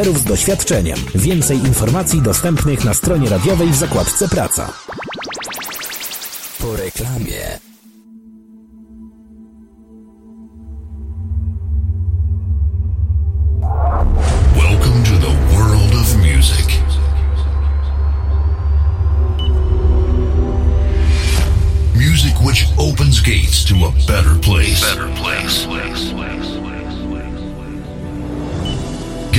prezenterów z doświadczeniem. Więcej informacji dostępnych na stronie radiowej w zakładce Praca. Po reklamie. opens gates to a better place. Better place.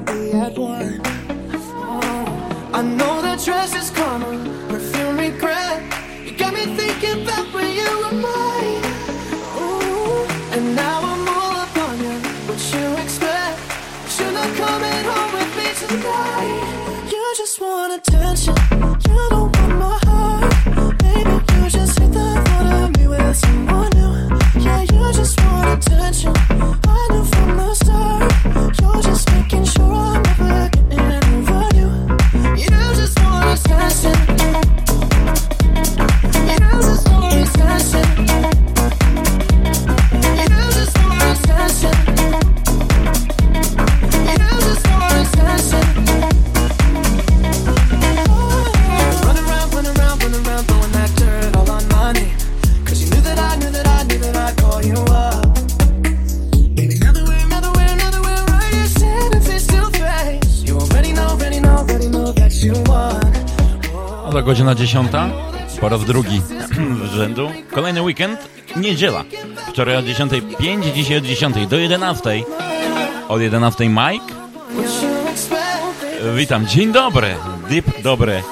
be at one. Godzina dziesiąta, po raz drugi z rzędu. Kolejny weekend, niedziela. Wczoraj o 10.05, dzisiaj od 10 do 11. Od 11 Mike. Witam, dzień dobry, Deep dobry.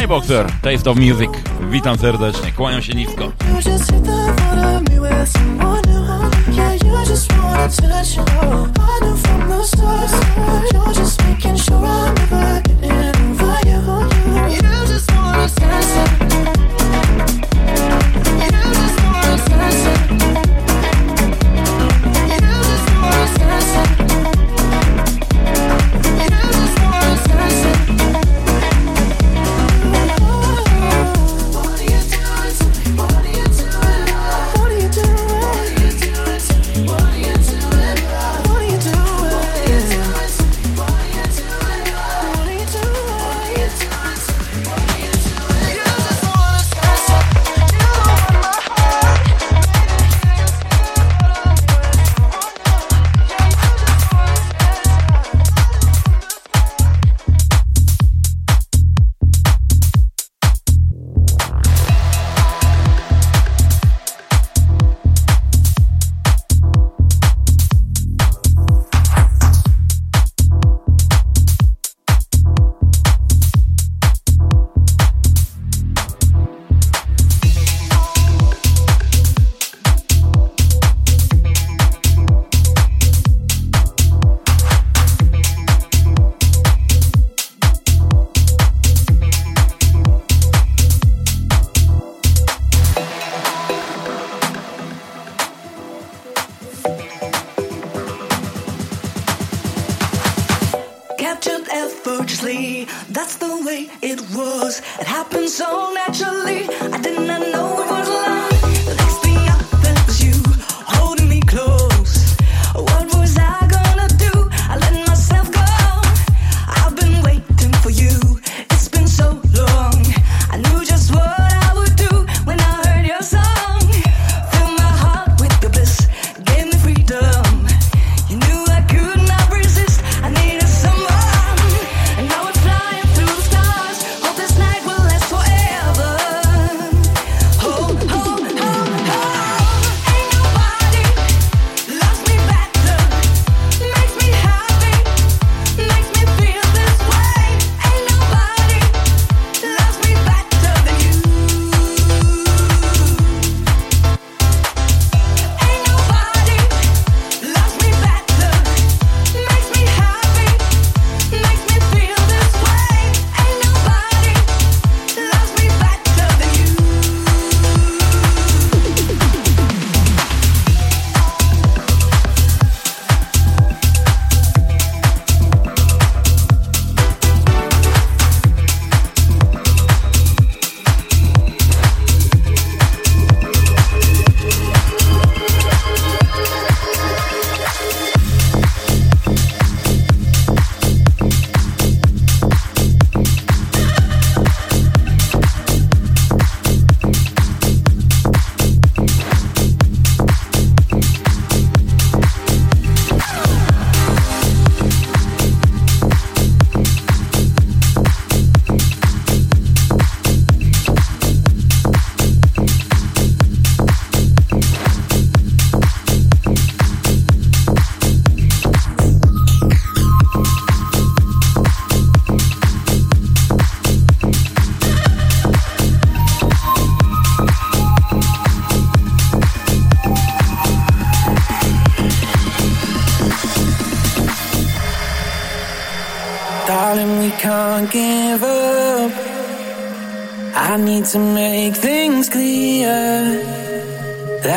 iBoxer, Taste of Music. Witam serdecznie, kłaniam się nisko. attention.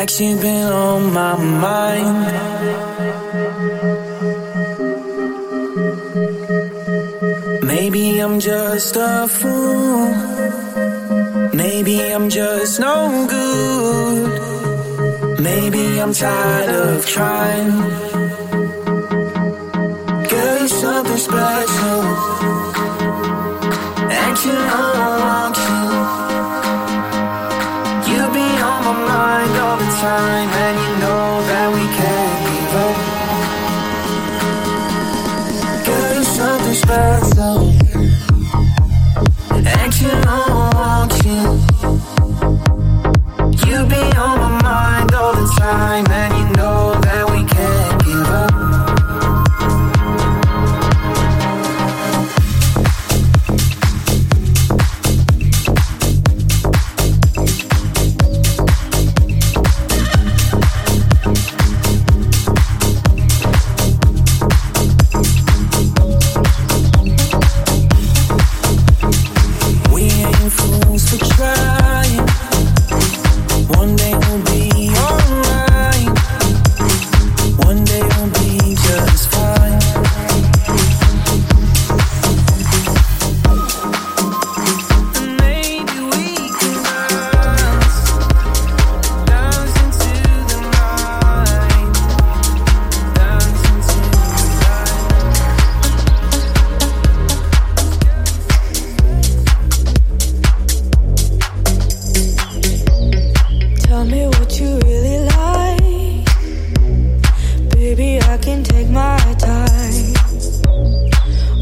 Like you've been on my mind. Maybe I'm just a fool. Maybe I'm just no good. Maybe I'm tired of trying. Girl, you're something special. And you know I want you. Time and you know that we can't give up. You're something special can take my time.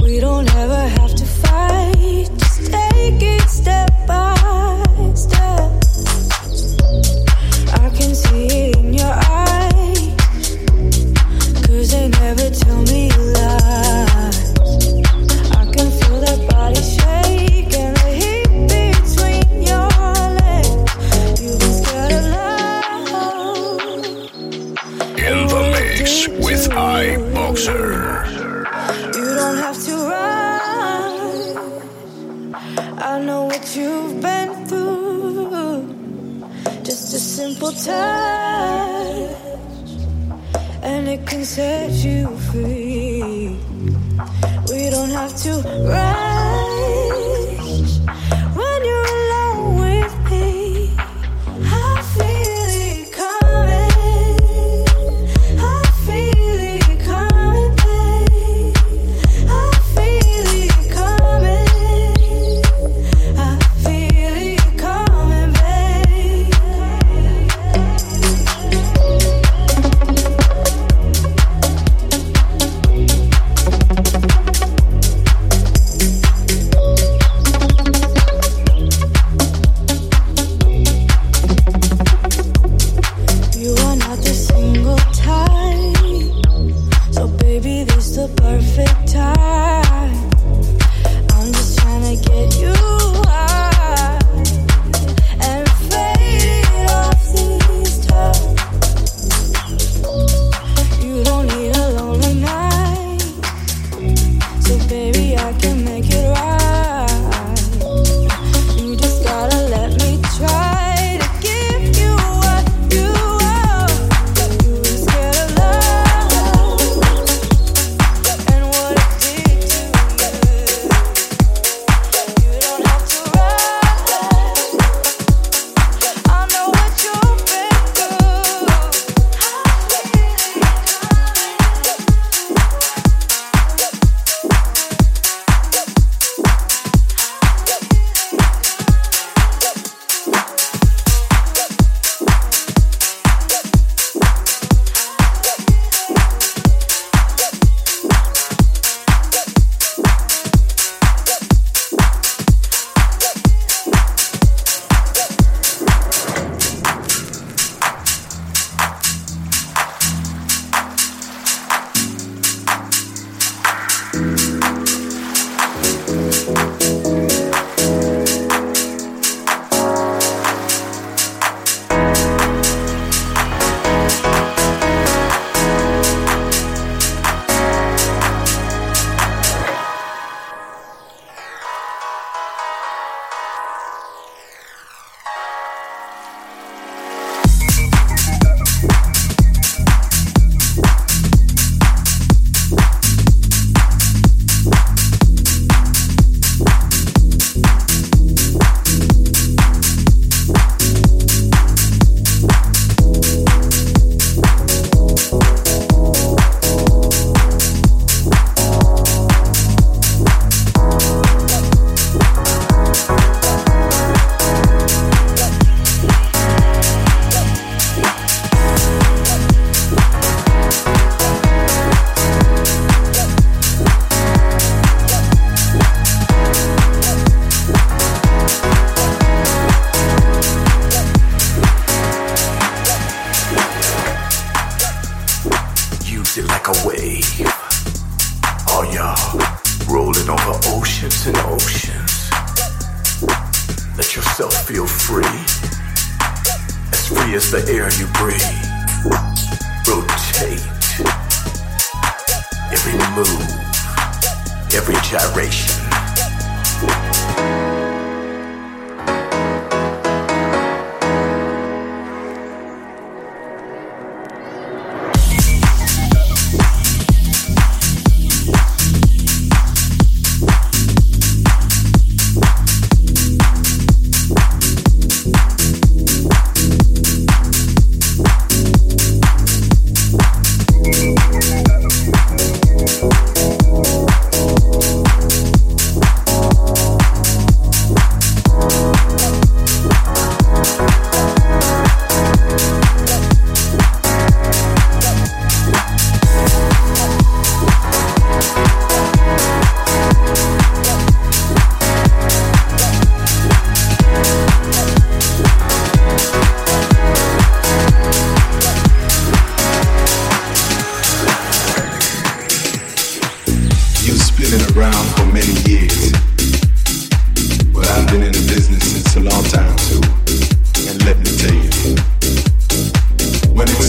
We don't ever have to fight. Just take it step by step. I can see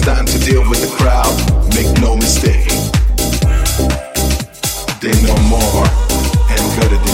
time to deal with the crowd. Make no mistake. They know more and better. to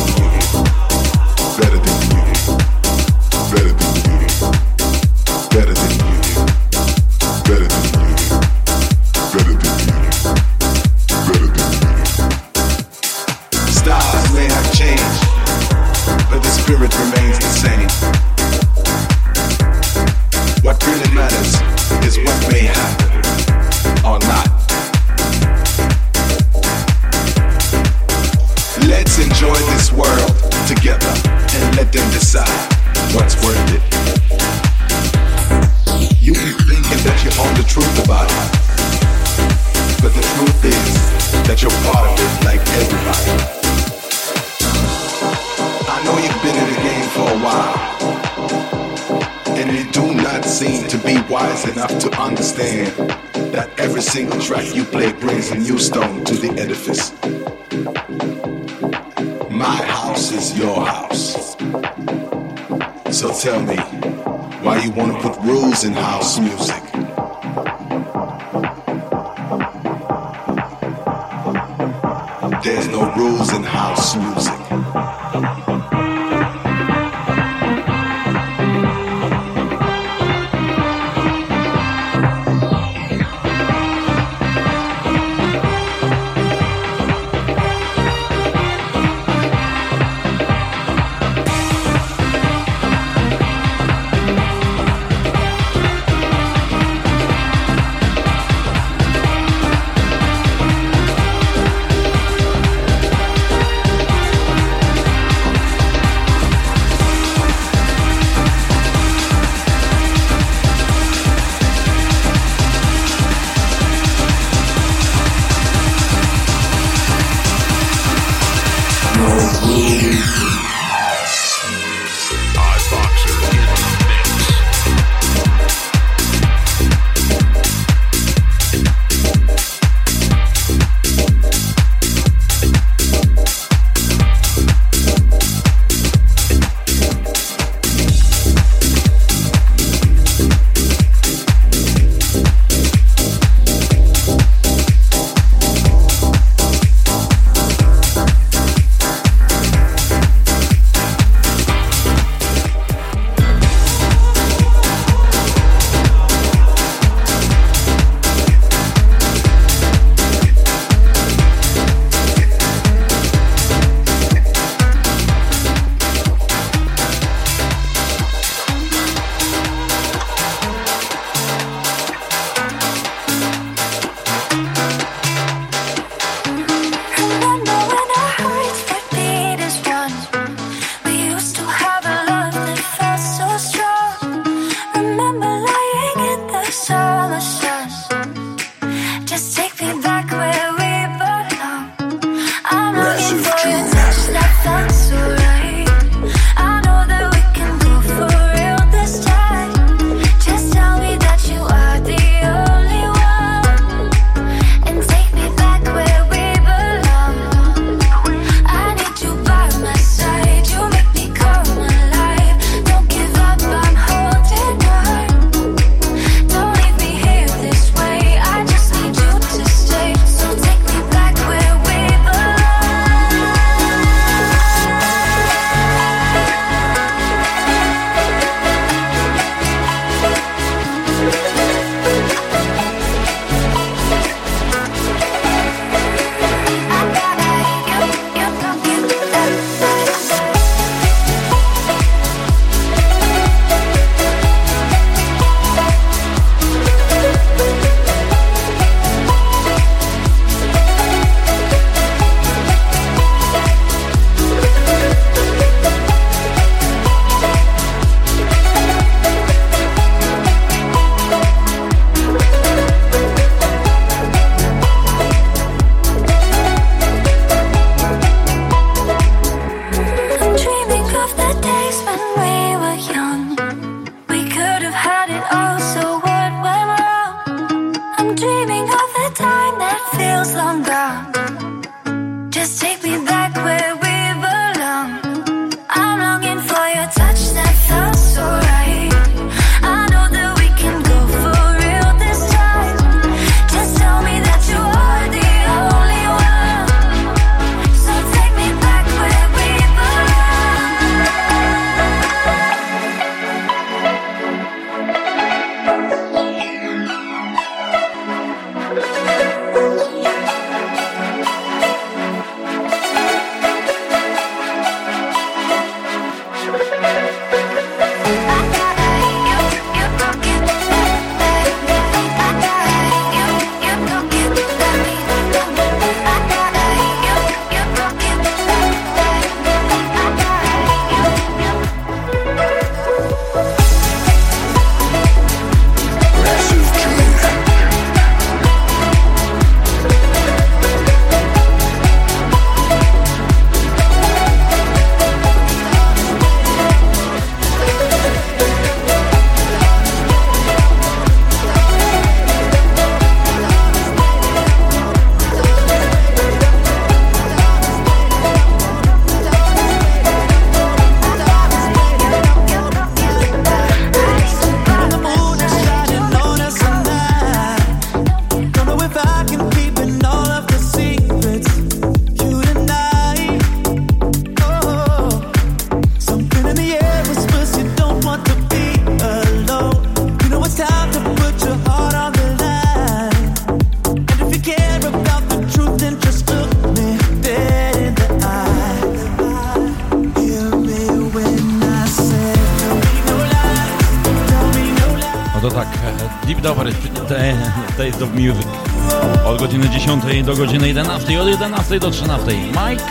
do godziny 11, od 11 do 13. Mike.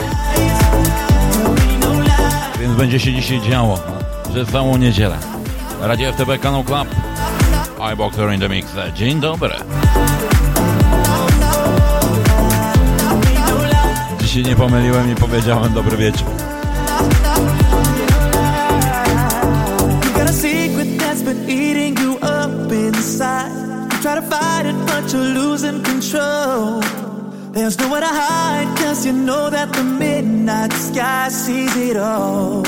Więc będzie się dzisiaj działo przez całą niedzielę. Radio FTB, kanał Club. iBoxer in the Mix. Dzień dobry. Dzisiaj nie pomyliłem i powiedziałem dobry wieczór. try to fight it, but you're losing control. There's nowhere to hide, cause you know that the midnight sky sees it all.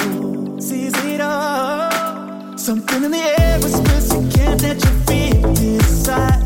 Sees it all. Something in the air whispers you can't let your feet decide.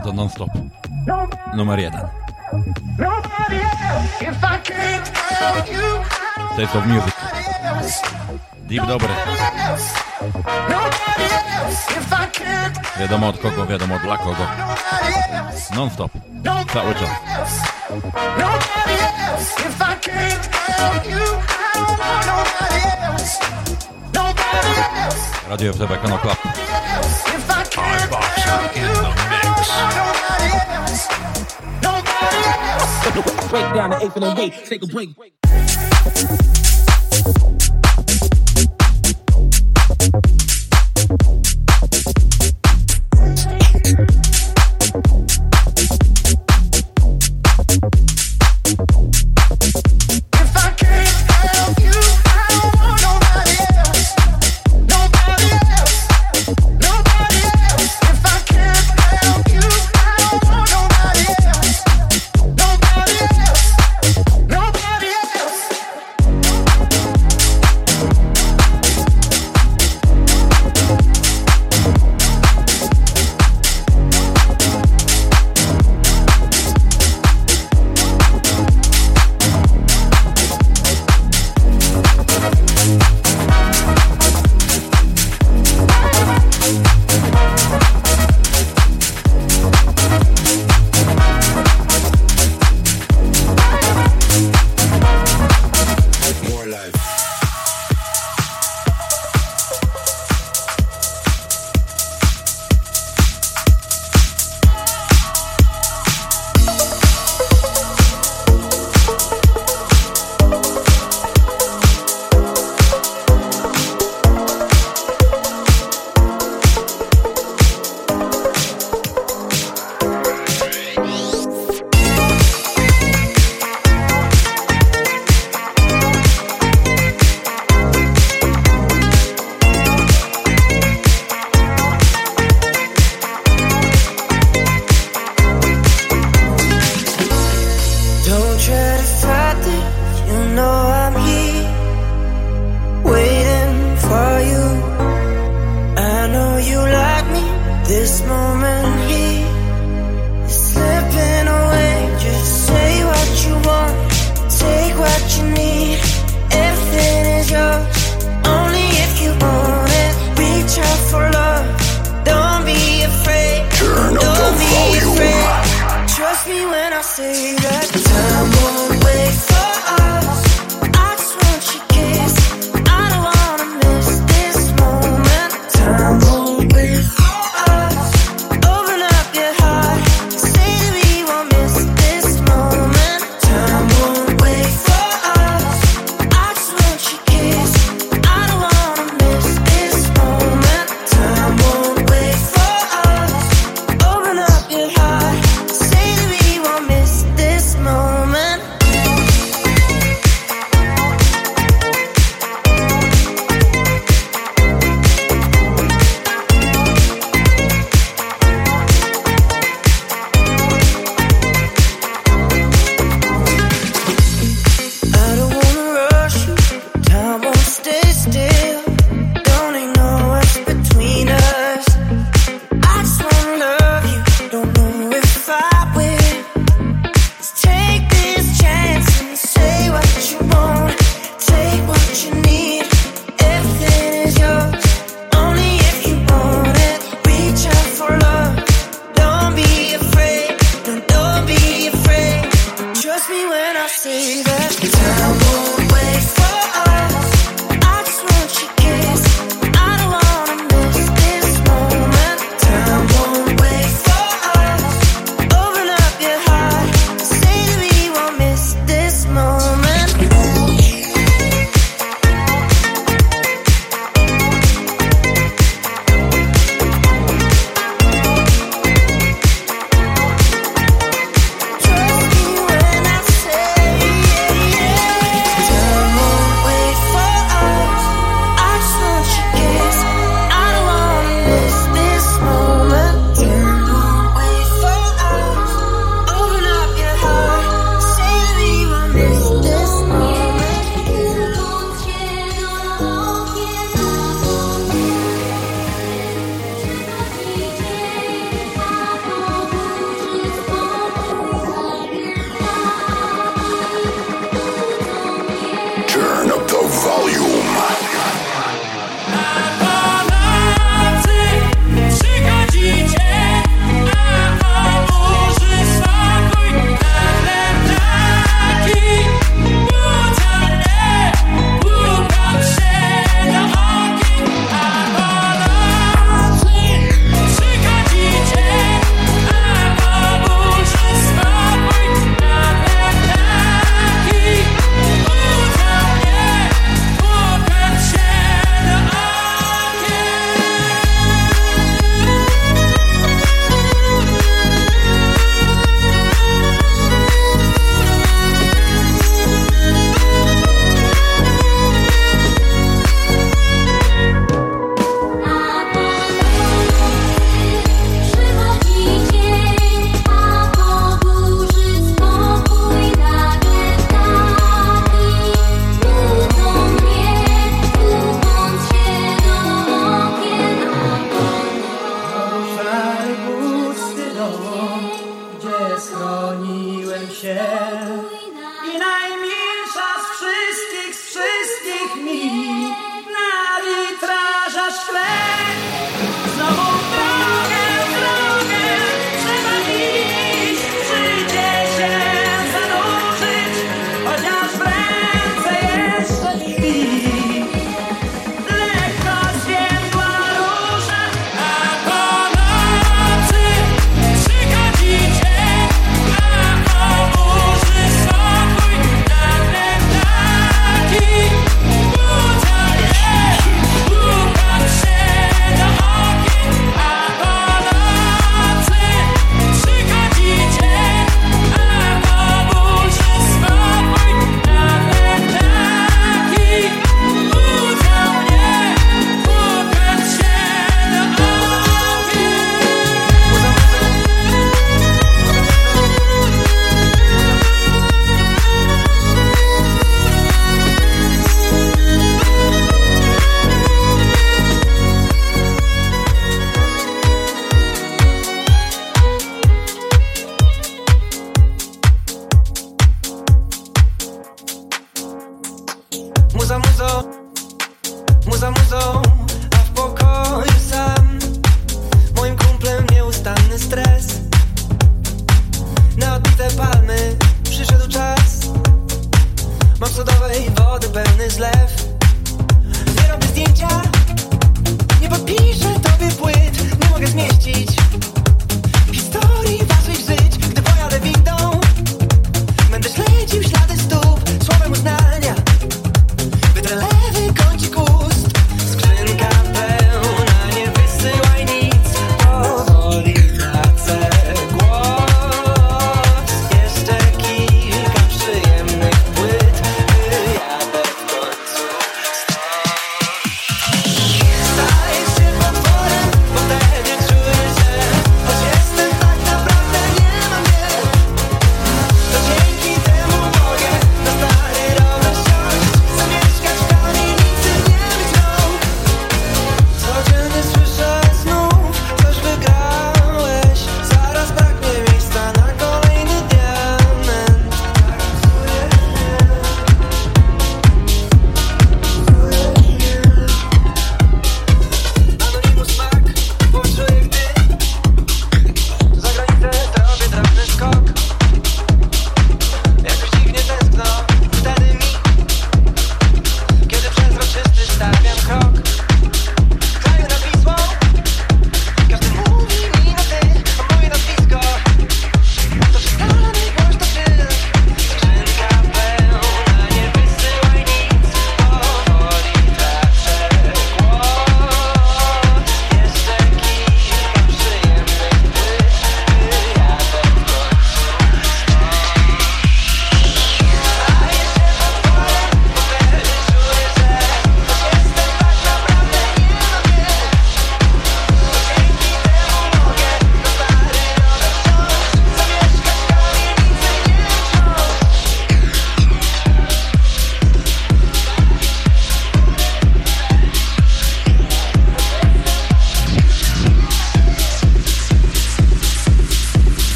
A to non-stop. Numer jeden. Taste of Music. Deep dobry. Wiadomo od kogo, wiadomo dla kogo. Non-stop. Cały czas. Radio FTB, kanał Club. If I can't Break down the eighth and the wait, take a break.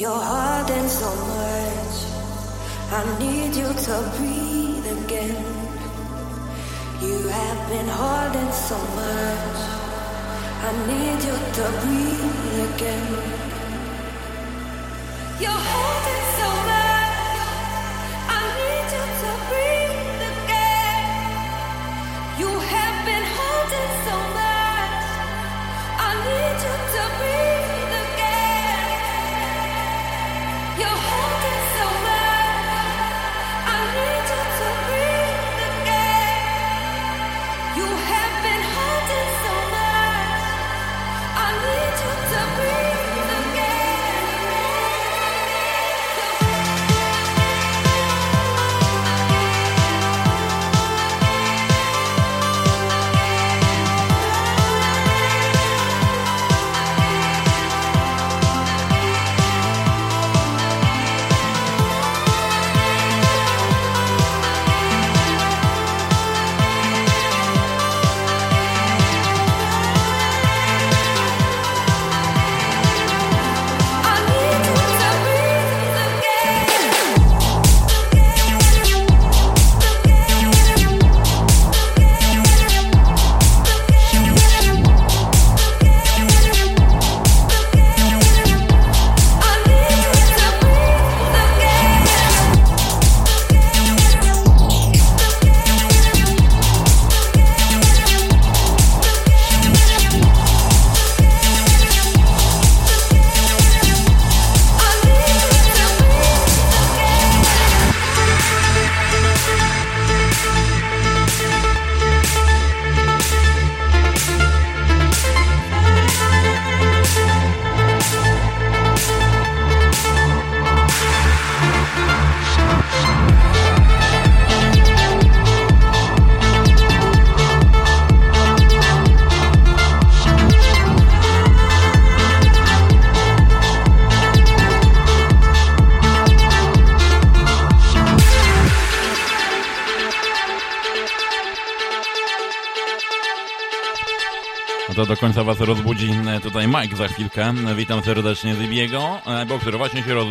You're hurting so much. I need you to breathe again. You have been holding so much. I need you to breathe again. You're holding. Do końca Was rozbudzi e, tutaj Mike za chwilkę. Witam serdecznie z Ibiego, e, bo który właśnie się roz,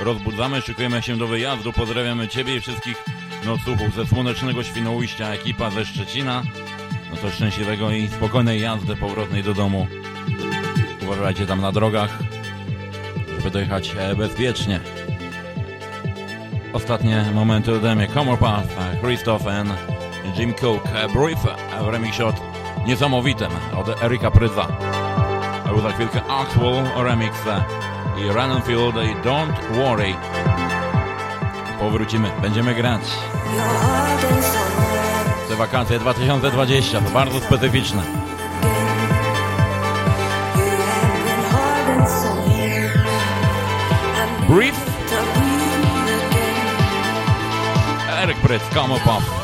rozbudzamy, szykujemy się do wyjazdu. Pozdrawiamy Ciebie i wszystkich nocuchów ze Słonecznego Świnoujścia, ekipa ze Szczecina. No to szczęśliwego i spokojnej jazdy powrotnej do domu. Uważajcie tam na drogach, żeby dojechać e, bezpiecznie. Ostatnie momenty ode mnie. Comor Path, Christoph and Jim Cook, Brief w remixie od niesamowitym od Erika Prydza. A już za chwilkę Axwell remix e, i Rannonfield i Don't Worry. Powrócimy, będziemy grać. Te wakacje 2020 to bardzo specyficzne. Brief. Erik Prydz, Comor Path.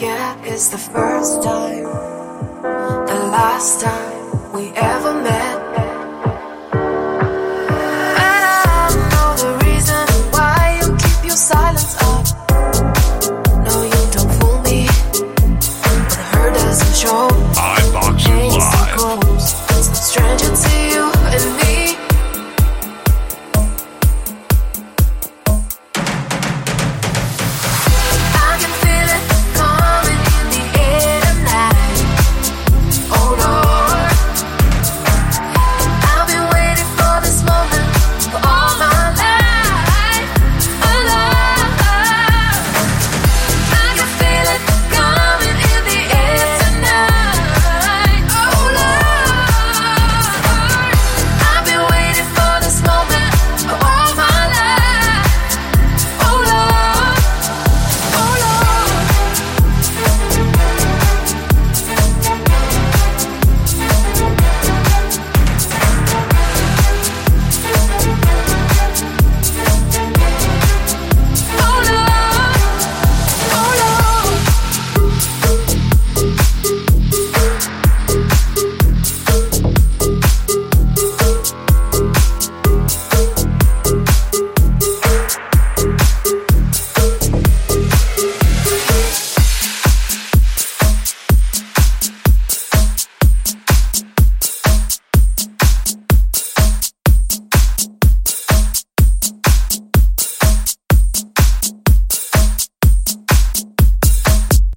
Forget? It's the first time, the last time we ever met.